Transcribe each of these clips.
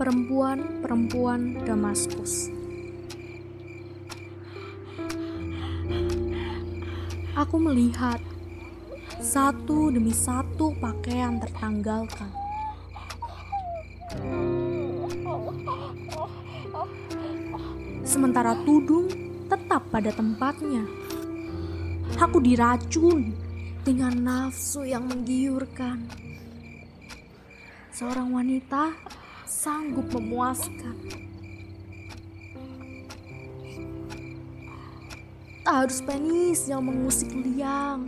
Perempuan-perempuan Damaskus. Aku melihat satu demi satu pakaian tertanggalkan. Sementara tudung tetap pada tempatnya. Aku diracun dengan nafsu yang menggiurkan. Seorang wanita sanggup memuaskan. Tak harus penis yang mengusik liang.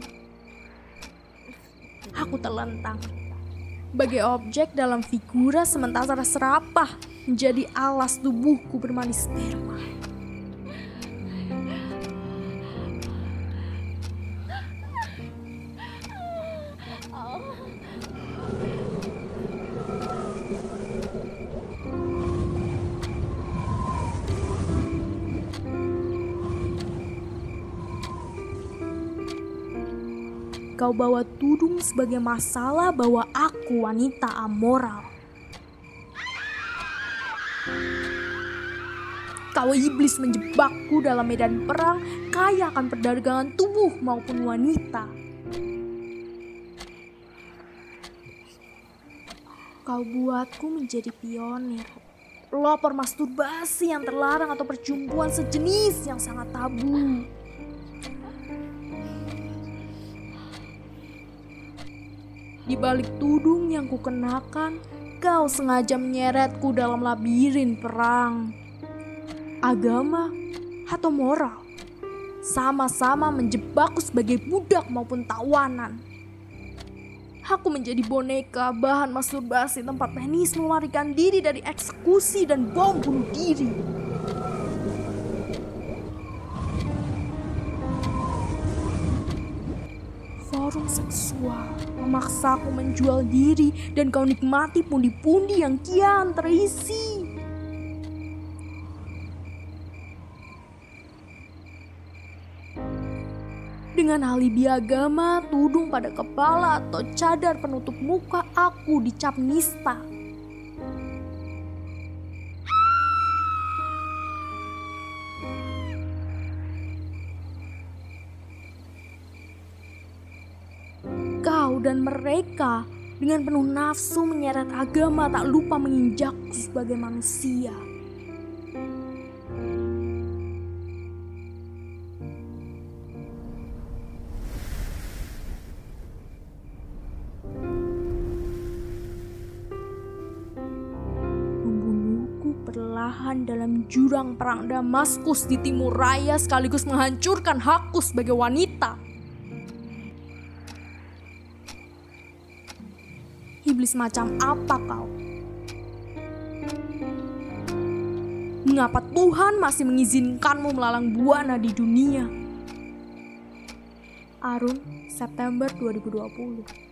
Aku terlentang. Bagai objek dalam figura sementara serapah menjadi alas tubuhku bermanis sperma. Kau bawa tudung sebagai masalah bahwa aku wanita amoral. Kau iblis menjebakku dalam medan perang kaya akan perdagangan tubuh maupun wanita. Kau buatku menjadi pionir. Pelopor masturbasi yang terlarang atau percumbuan sejenis yang sangat tabu. Di balik tudung yang kukenakan, kau sengaja menyeretku dalam labirin perang. Agama atau moral sama-sama menjebakku sebagai budak maupun tawanan. Aku menjadi boneka bahan masturbasi tempat penis melarikan diri dari eksekusi dan bom bunuh diri. Forum seksual memaksaku menjual diri dan kau nikmati pundi-pundi yang kian terisi. Dengan alibi agama, tudung pada kepala atau cadar penutup muka aku dicap nista. Kau dan mereka dengan penuh nafsu menyeret agama tak lupa menginjakku sebagai manusia. Perlahan dalam jurang perang Damaskus di timur raya sekaligus menghancurkan hakku sebagai wanita. Iblis macam apa kau? Mengapa Tuhan masih mengizinkanmu melalang buana di dunia? Arun, September 2020